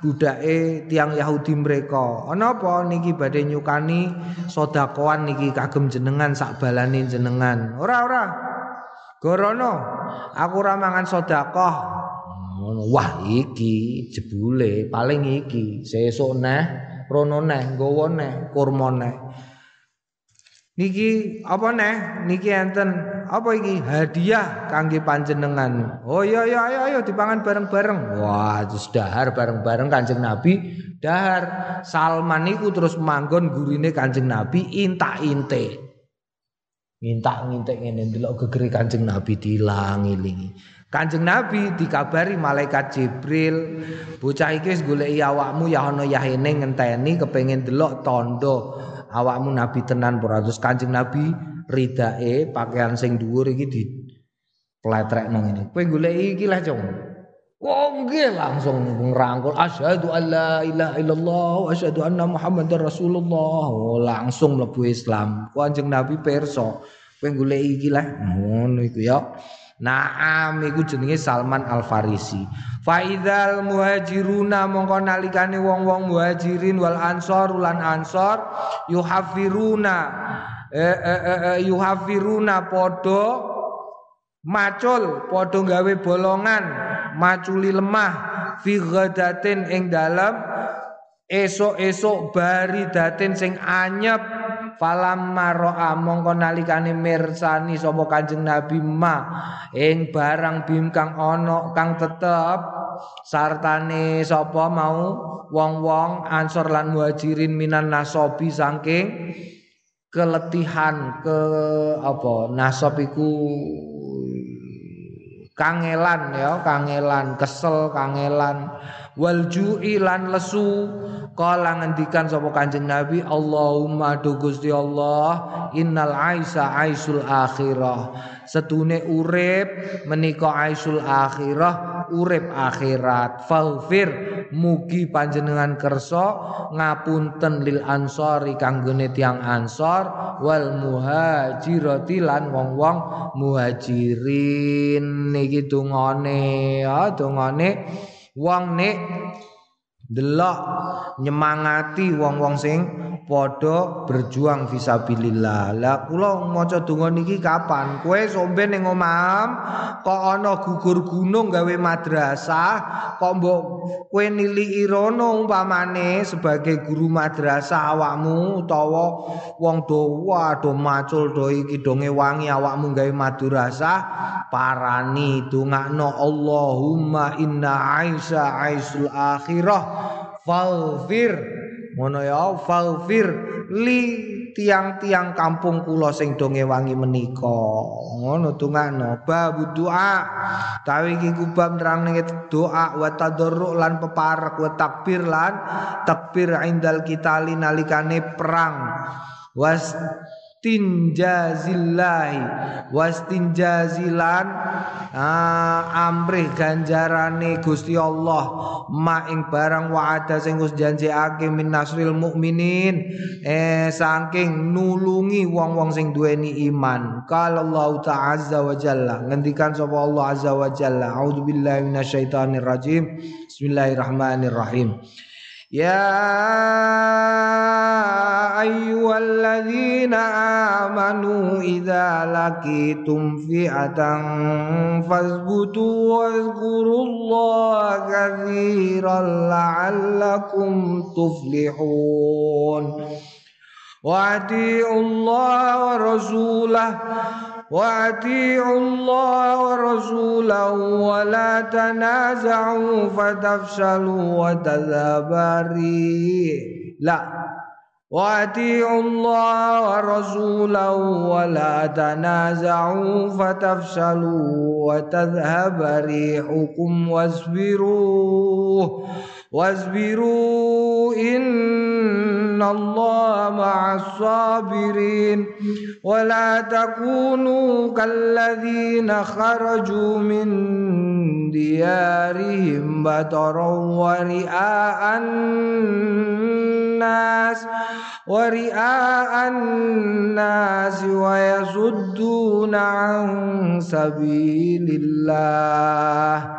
budake tiang Yahudi mereka. Ana apa niki badhe nyukani sedakoan niki kagem jenengan sak balane jenengan. Ora ora. Gorono aku ora mangan sedekah ngono. Wah iki jebule paling iki. Sesuk neh rono neh nggawa neh kurma neh. Niki apa neh? Niki enten apa iki? Hadiah kangge panjenengan. Oh iya iya ayo ayo dipangan bareng-bareng. Wah terus dahar bareng-bareng Kanjeng Nabi. Dahar. Salman niku terus manggon gurine Kanjeng Nabi intak-intik. Minta ngintek ngene ndelok gegere Kanjeng Nabi dilang-ilingi Kanjeng Nabi dikabari malaikat Jibril, bocah iki wis goleki awakmu ya ana yahene ngenteni kepengin delok tondo awakmu Nabi tenan ora Kanjeng Nabi ridae pakaian sing dhuwur iki di pletrekno ngene. Kowe goleki iki lah, Cung. Oh nggih langsung ngerangkul asyhadu alla ilaha illallah wa asyhadu anna muhammadar rasulullah. Oh, langsung mlebu Islam. Kanjeng Nabi perso. Kowe goleki iki lah. Ngono iku ya. Naam iku jenenge Salman Al Farisi. Faidal muhajiruna mongko nalikane wong-wong muhajirin wal ansor lan ansor yuhafiruna eh, eh, eh, yuhafiruna podo macul podo gawe bolongan maculi lemah fi ghadatin ing dalem esok-esok bari datin sing anyep falam maroa mongko nalikane mirsani sapa Kanjeng Nabi ma ing barang bim kang ana kang tetep sartane sapa mau wong-wong ansor lan muhajirin minan nasobi saking keletihan ke apa nasab iku kangelan ya kangelan kesel kangelan wal ju'i lan lesu kala ngendikan sapa Kanjeng Nabi Allahumma do Gusti Allah innal aisa aisul akhirah. Setune urip menika aisul akhirah urip akhirat. Faghfir mugi panjenengan kersa ngapunten lil ansori kanggone tiang ansor wal muhajirati lan wong-wong muhajirin. Niki dungane ya dungane wong nek delok nyemangati wong-wong sing padha berjuang fisabilillah. Lah kula maca donga niki kapan? Kowe sombe ning omaham kok ana gugur gunung gawe madrasah, kok mbok kowe niliki rono umpamane sebagai guru madrasah awakmu utawa wong do macul do iki do ngewangi awakmu gawe madrasah parani dongakno Allahumma inna aisha aisul akhirah faghfir ngono ya faghfir li tiang-tiang kampung kula sing do ngewangi menika. Ngono tungakno. Bab doa. Tawi iki kubab nerang doa wa tadarru lan peparek wa takbir lan takbir indal kitali nalikane perang. Was wastinjazillahi. Wastinjazilan ah, amrih ganjarane Gusti Allah. Ma ing barang wa'ada sing wis janjiake min nasril mukminin. Eh saking nulungi wong-wong sing duweni iman. Qala Allah ta'azza wa jalla. Ngendikan sapa Allah azza wa jalla. A'udzubillahi minasyaitonir rajim bismillahirrahmanirrahim يا أيها الذين آمنوا إذا لقيتم فئة فاثبتوا واذكروا الله كثيرا لعلكم تفلحون. وأطيعوا الله ورسوله وأطيعوا الله ورسوله ولا تنازعوا فتفشلوا وتذهب لا. وأطيعوا الله ورسوله ولا تنازعوا فتفشلوا وتذهب ريحكم واصبروا. واصبروا إن الله مع الصابرين ولا تكونوا كالذين خرجوا من ديارهم بطرا ورئاء الناس ورئاء الناس ويصدون عن سبيل الله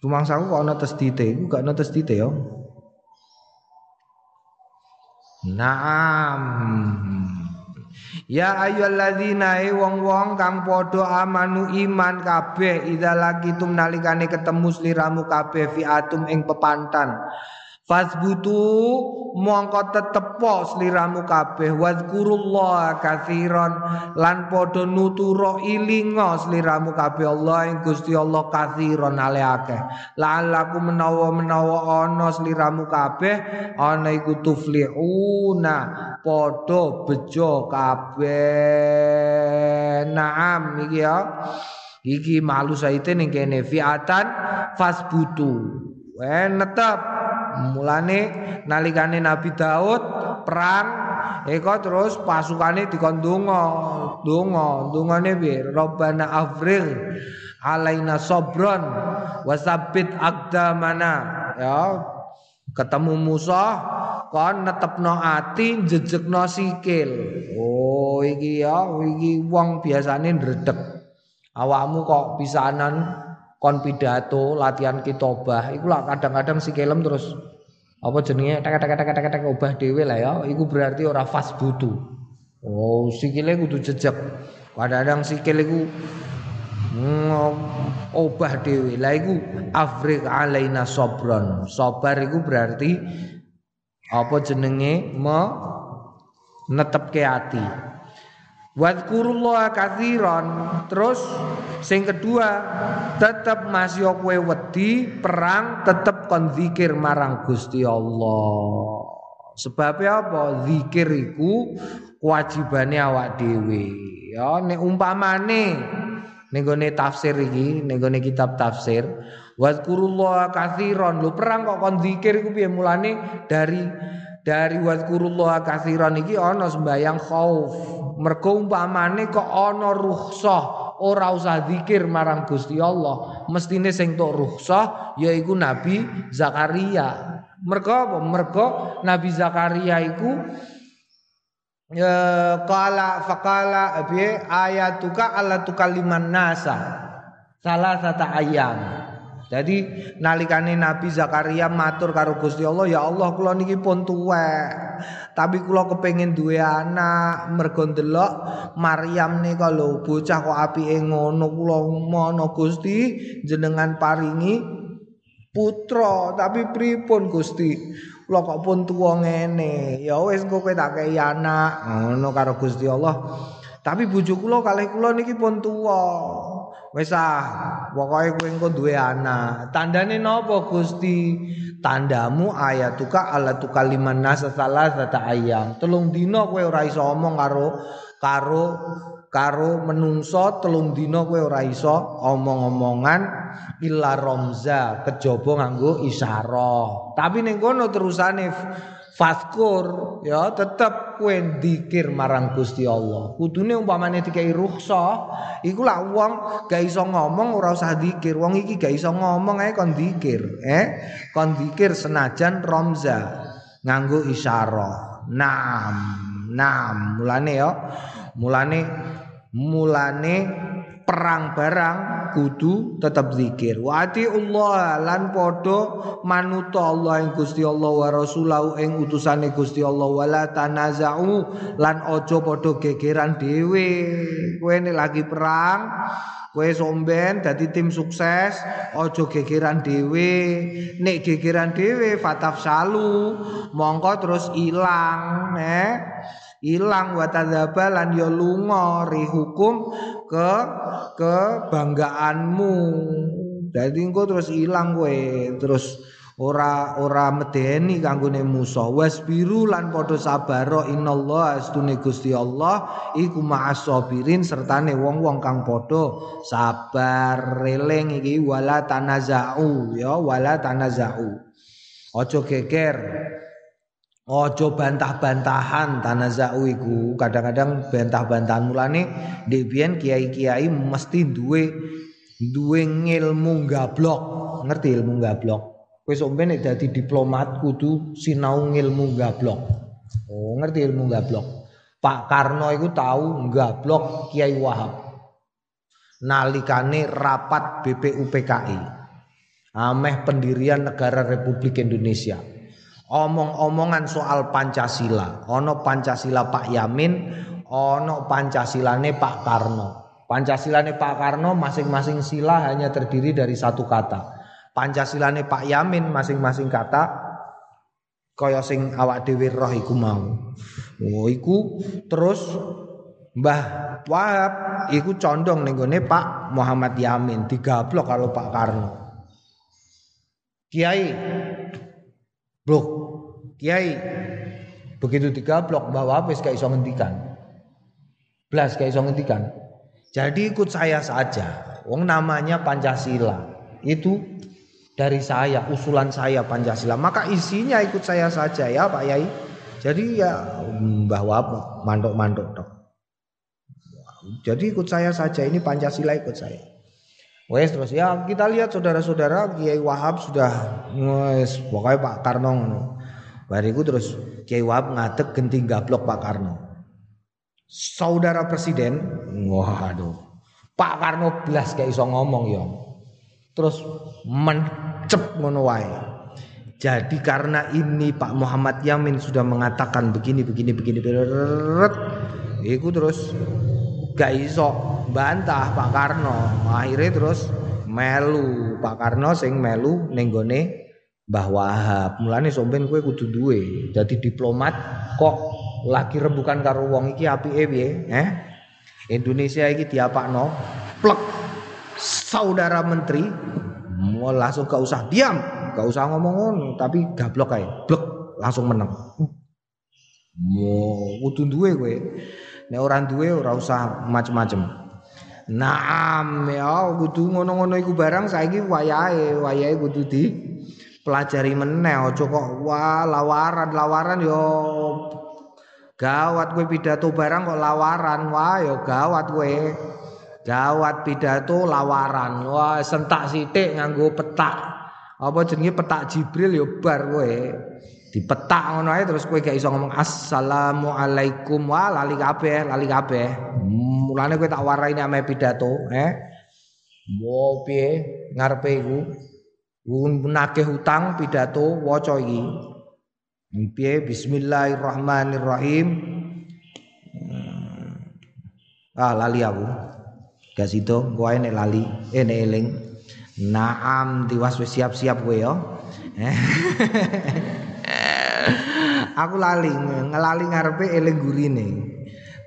Rumangsaku kok ana tesdite, iku gak ana tesdite ya. Naam. Ya ayyuhalladzina wong-wong kang padha amanu iman kabeh idza laqitum nalikane ketemu sliramu kabeh fi atum ing pepantan. Fasbutu mongko tetepo sliramu kabeh wadhkurullah katsiran lan padha nuturo ilinga sliramu kabeh Allah ing Gusti Allah katsiran ale akeh. La'allaku menawa-menawa ana sliramu kabeh ana iku tuflihuna padha bejo kabeh. Naam iki ya. Iki malu saite ning kene fiatan fasbutu. Eh netep Mulane nalikane Nabi Daud perang eko terus pasukane dikon donga. Donga, dongane piye? Rabbana afrigh alaina sabron wasabbit aqdamana. Ya, ketemu Musa kon netepno ati jejekno sikil. Oh, iki ya, iki wong biasane ndredeg. Awakmu kok pisanan kon pidato latihan kitobah iku lah kadang-kadang si kelem terus apa jenenge tek tek tek tek tek obah dhewe lah ya iku berarti ora fas butuh oh sikile kudu jejeg. Kadang-kadang sikil iku obah dhewe. Lah iku afrik alaina sabron sabar iku berarti apa jenenge me netepke ati Wadkurullah kathiron Terus sing kedua tetap masih kowe wedi perang tetap kon zikir marang Gusti Allah. Sebabnya apa? Zikir iku kewajibane awak dhewe. Ya nek umpamane ning tafsir iki, ning kitab tafsir, wadkurullah kathiron Lu perang kok kon zikir iku piye mulane dari dari wadkurullah kathiran iki ana sembayang khauf. Mergo umpamane kok ana rukhsah ora usah zikir marang Gusti Allah. Mestine sing tok rukhsah yaiku Nabi Zakaria. Mergo apa? Mergo Nabi Zakaria iku ya qala faqala bi ayatuka alla nasa. Salah satu ayam Jadi nalikane Nabi Zakaria matur karo Gusti Allah, ya Allah kula niki pun tuwek. Tapi kula kepengin duwe anak, mergo ndelok Maryam nika lho bocah kok apike ngono kula mono Gusti jenengan paringi putra, tapi pripun Gusti? Kula kok pun tuwa ngene. Ya wis engko kowe tak kei anak. Ngono karo Gusti Allah. Tapi bojo kula kalih kula niki pun tuwa. Wis ah, pokoke kowe engko duwe anak. Tandane napa Gusti? Tandamu ayatuka ala tukaliman nas salasata ayam. Telung dina kowe ora iso omong karo karo karo menungso telung dina kowe ora iso omong-omongan illa romza kejaba nganggo isyarah. Tapi ning kono terusane Faskur ya tetep kowe dikir marang Gusti Allah. Kudune umpamane dikai rukhsah, iku lak wong gak iso ngomong ora usah dikir. Wong iki gak iso ngomong ae kon dikir, eh? Kon dikir senajan romza nganggo isyarah. Naam, naam. Mulane ya, mulane mulane perang barang kudu tetap zikir. Wa Allah lan padha manut Allah ing Gusti Allah wa rasulahu ing utusane Gusti Allah. Wala tanazau lan aja padha gegeran dhewe. Kowe nek lagi perang kowe somben dadi tim sukses aja gegeran dhewe. Nek gegeran dhewe fatafsalu mongko terus ilang eh ilang wa tadzaba lan ya lunga ri hukum ke kebanggaanmu. Dadi engko terus ilang kowe, terus ora ora medeni kanggone musuh. Wasbiru lan padha sabar innallaha astune Gusti Allah iku ma'as sabirin sertane wong-wong kang padha sabar releng iki wala tanazau ya wala tanazau. Aja geger. Ojo bantah-bantahan tanazau iku. Kadang-kadang bantah-bantahan mulane ndek biyen kiai-kiai mesti duwe duwe ngilmu gablok. Ngerti ilmu gablok? Kowe nek dadi diplomat kudu sinau ngilmu gablok. Oh, ngerti ilmu gablok. Pak Karno iku tahu gablok Kiai Wahab. Nalikane rapat BPUPKI. Ameh pendirian negara Republik Indonesia omong-omongan soal Pancasila. Ono Pancasila Pak Yamin, ono Pancasilane Pak Karno. Pancasilane Pak Karno masing-masing sila hanya terdiri dari satu kata. Pancasilane Pak Yamin masing-masing kata kaya sing awak dhewe roh iku mau. Oh iku terus Mbah Wahab iku condong ning Pak Muhammad Yamin digablok kalau Pak Karno. Kiai Blok. Kiai begitu digablok bahwa wis gak iso ngendikan. Blas gak iso ngendikan. Jadi ikut saya saja. Wong namanya Pancasila. Itu dari saya, usulan saya Pancasila. Maka isinya ikut saya saja ya Pak Yai. Jadi ya bahwa mandok-mandok dok. Jadi ikut saya saja ini Pancasila ikut saya. Wes terus ya kita lihat saudara-saudara Kiai Wahab sudah wes pokoknya Pak Karno. Bariku terus Kiai Wahab ngadeg genting gablok Pak Karno. Saudara Presiden, waduh. Pak Karno belas kayak iso ngomong ya. Terus mencep wae. Jadi karena ini Pak Muhammad Yamin sudah mengatakan begini begini begini beret, iku terus gak iso bantah Pak Karno. Akhirnya terus melu Pak Karno sing melu ning gone Mbah Wahab. Mulane somben kowe kudu duwe. Dadi diplomat kok lagi rembukan karo wong iki apike piye? Eh? Indonesia iki diapakno plek saudara menteri mau langsung gak usah diam, gak usah ngomong ngono, tapi gablok ae. Blek langsung menang. Mau kudu duwe kowe. Nek ora duwe ora usah macem-macem. Naam ya kudu ngono-ngono iku barang saiki wayahe, wayahe kudu di pelajari meneh aja kok. Wah lawaran-lawaran yo. Gawat kowe pidato barang kok lawaran. Wah yo gawat kowe. Gawat pidato lawaran. Wah sentak sithik nganggo petak. Apa jenenge petak Jibril yo bar kowe. Dipetak ngono ae terus kowe gak iso ngomong assalamualaikum wah lali kabeh lali kabeh. Mulane kowe tak warai ame pidato eh? Mau piye ngarepe iku Nagih hutang pidato waca iki. Piye bismillahirrahmanirrahim. Ah lali aku. Gak sido kowe lali, eh nek eling. Naam tiwas wis siap-siap kowe ya. aku lali, ngelali ngarepe eling gurine.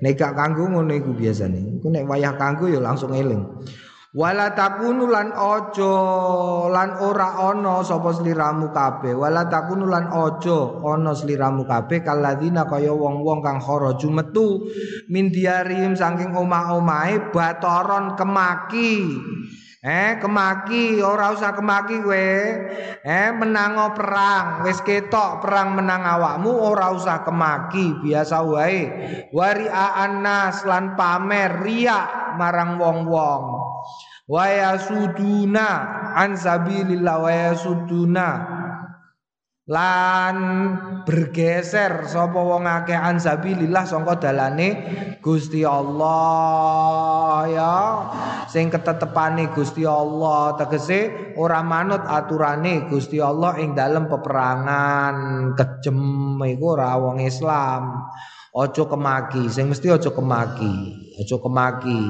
Nek gak kanggo ngono iku biasane. Iku nek wayah kanggo ya langsung eling. Wala takunu lan ojo lan ora ono sapa sliramu kabeh. Wala takunu lan ojo ono sliramu kabeh kaladzina kaya wong-wong kang kharaju metu min diarim saking omah-omahe batoron kemaki. Eh kemaki ora usah kemaki kowe. Eh menango perang, wis ketok perang menang awakmu ora usah kemaki, biasa wae. Waria anas lan pamer riya marang wong-wong. Wa yasuduna an sabilillah wa yasuduna lan bergeser sapa wong akeh an sabilillah sangka dalane Gusti Allah ya. Sing ketetepane Gusti Allah tegese ora manut aturane Gusti Allah ing dalam peperangan kejem iku ora wong Islam. Ojo kemaki sing mesti ojo kemaki ojo kemaki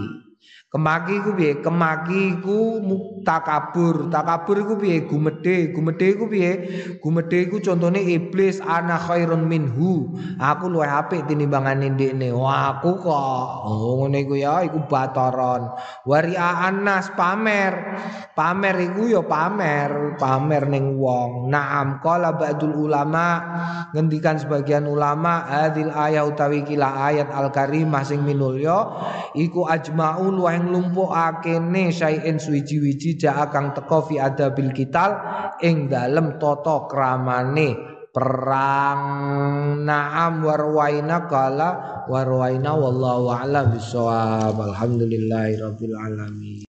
Kemaki ku piye? Kemaki ku takabur. Takabur iku piye? Gumedhe. Gumedhe iku piye? Gumedhe iku contone iblis ana khairun minhu. Aku luwih apik tinimbangane ndekne. Wah, aku kok. Oh, ngene iku ya iku bataron. Waria anas pamer. Pamer iku ya pamer, pamer ning wong. Naam qala ba'dul ulama ngendikan sebagian ulama hadil ayat utawi kila ayat al-karimah sing minulya iku ajma'u luwih nglumpukake ne syai'in suwiji-wiji ja kang teka fi adabil kital ing dalem tata kramane. Perang naam warwaina kala warwaina wallahu a'lam bisawab alhamdulillahi rabbil alamin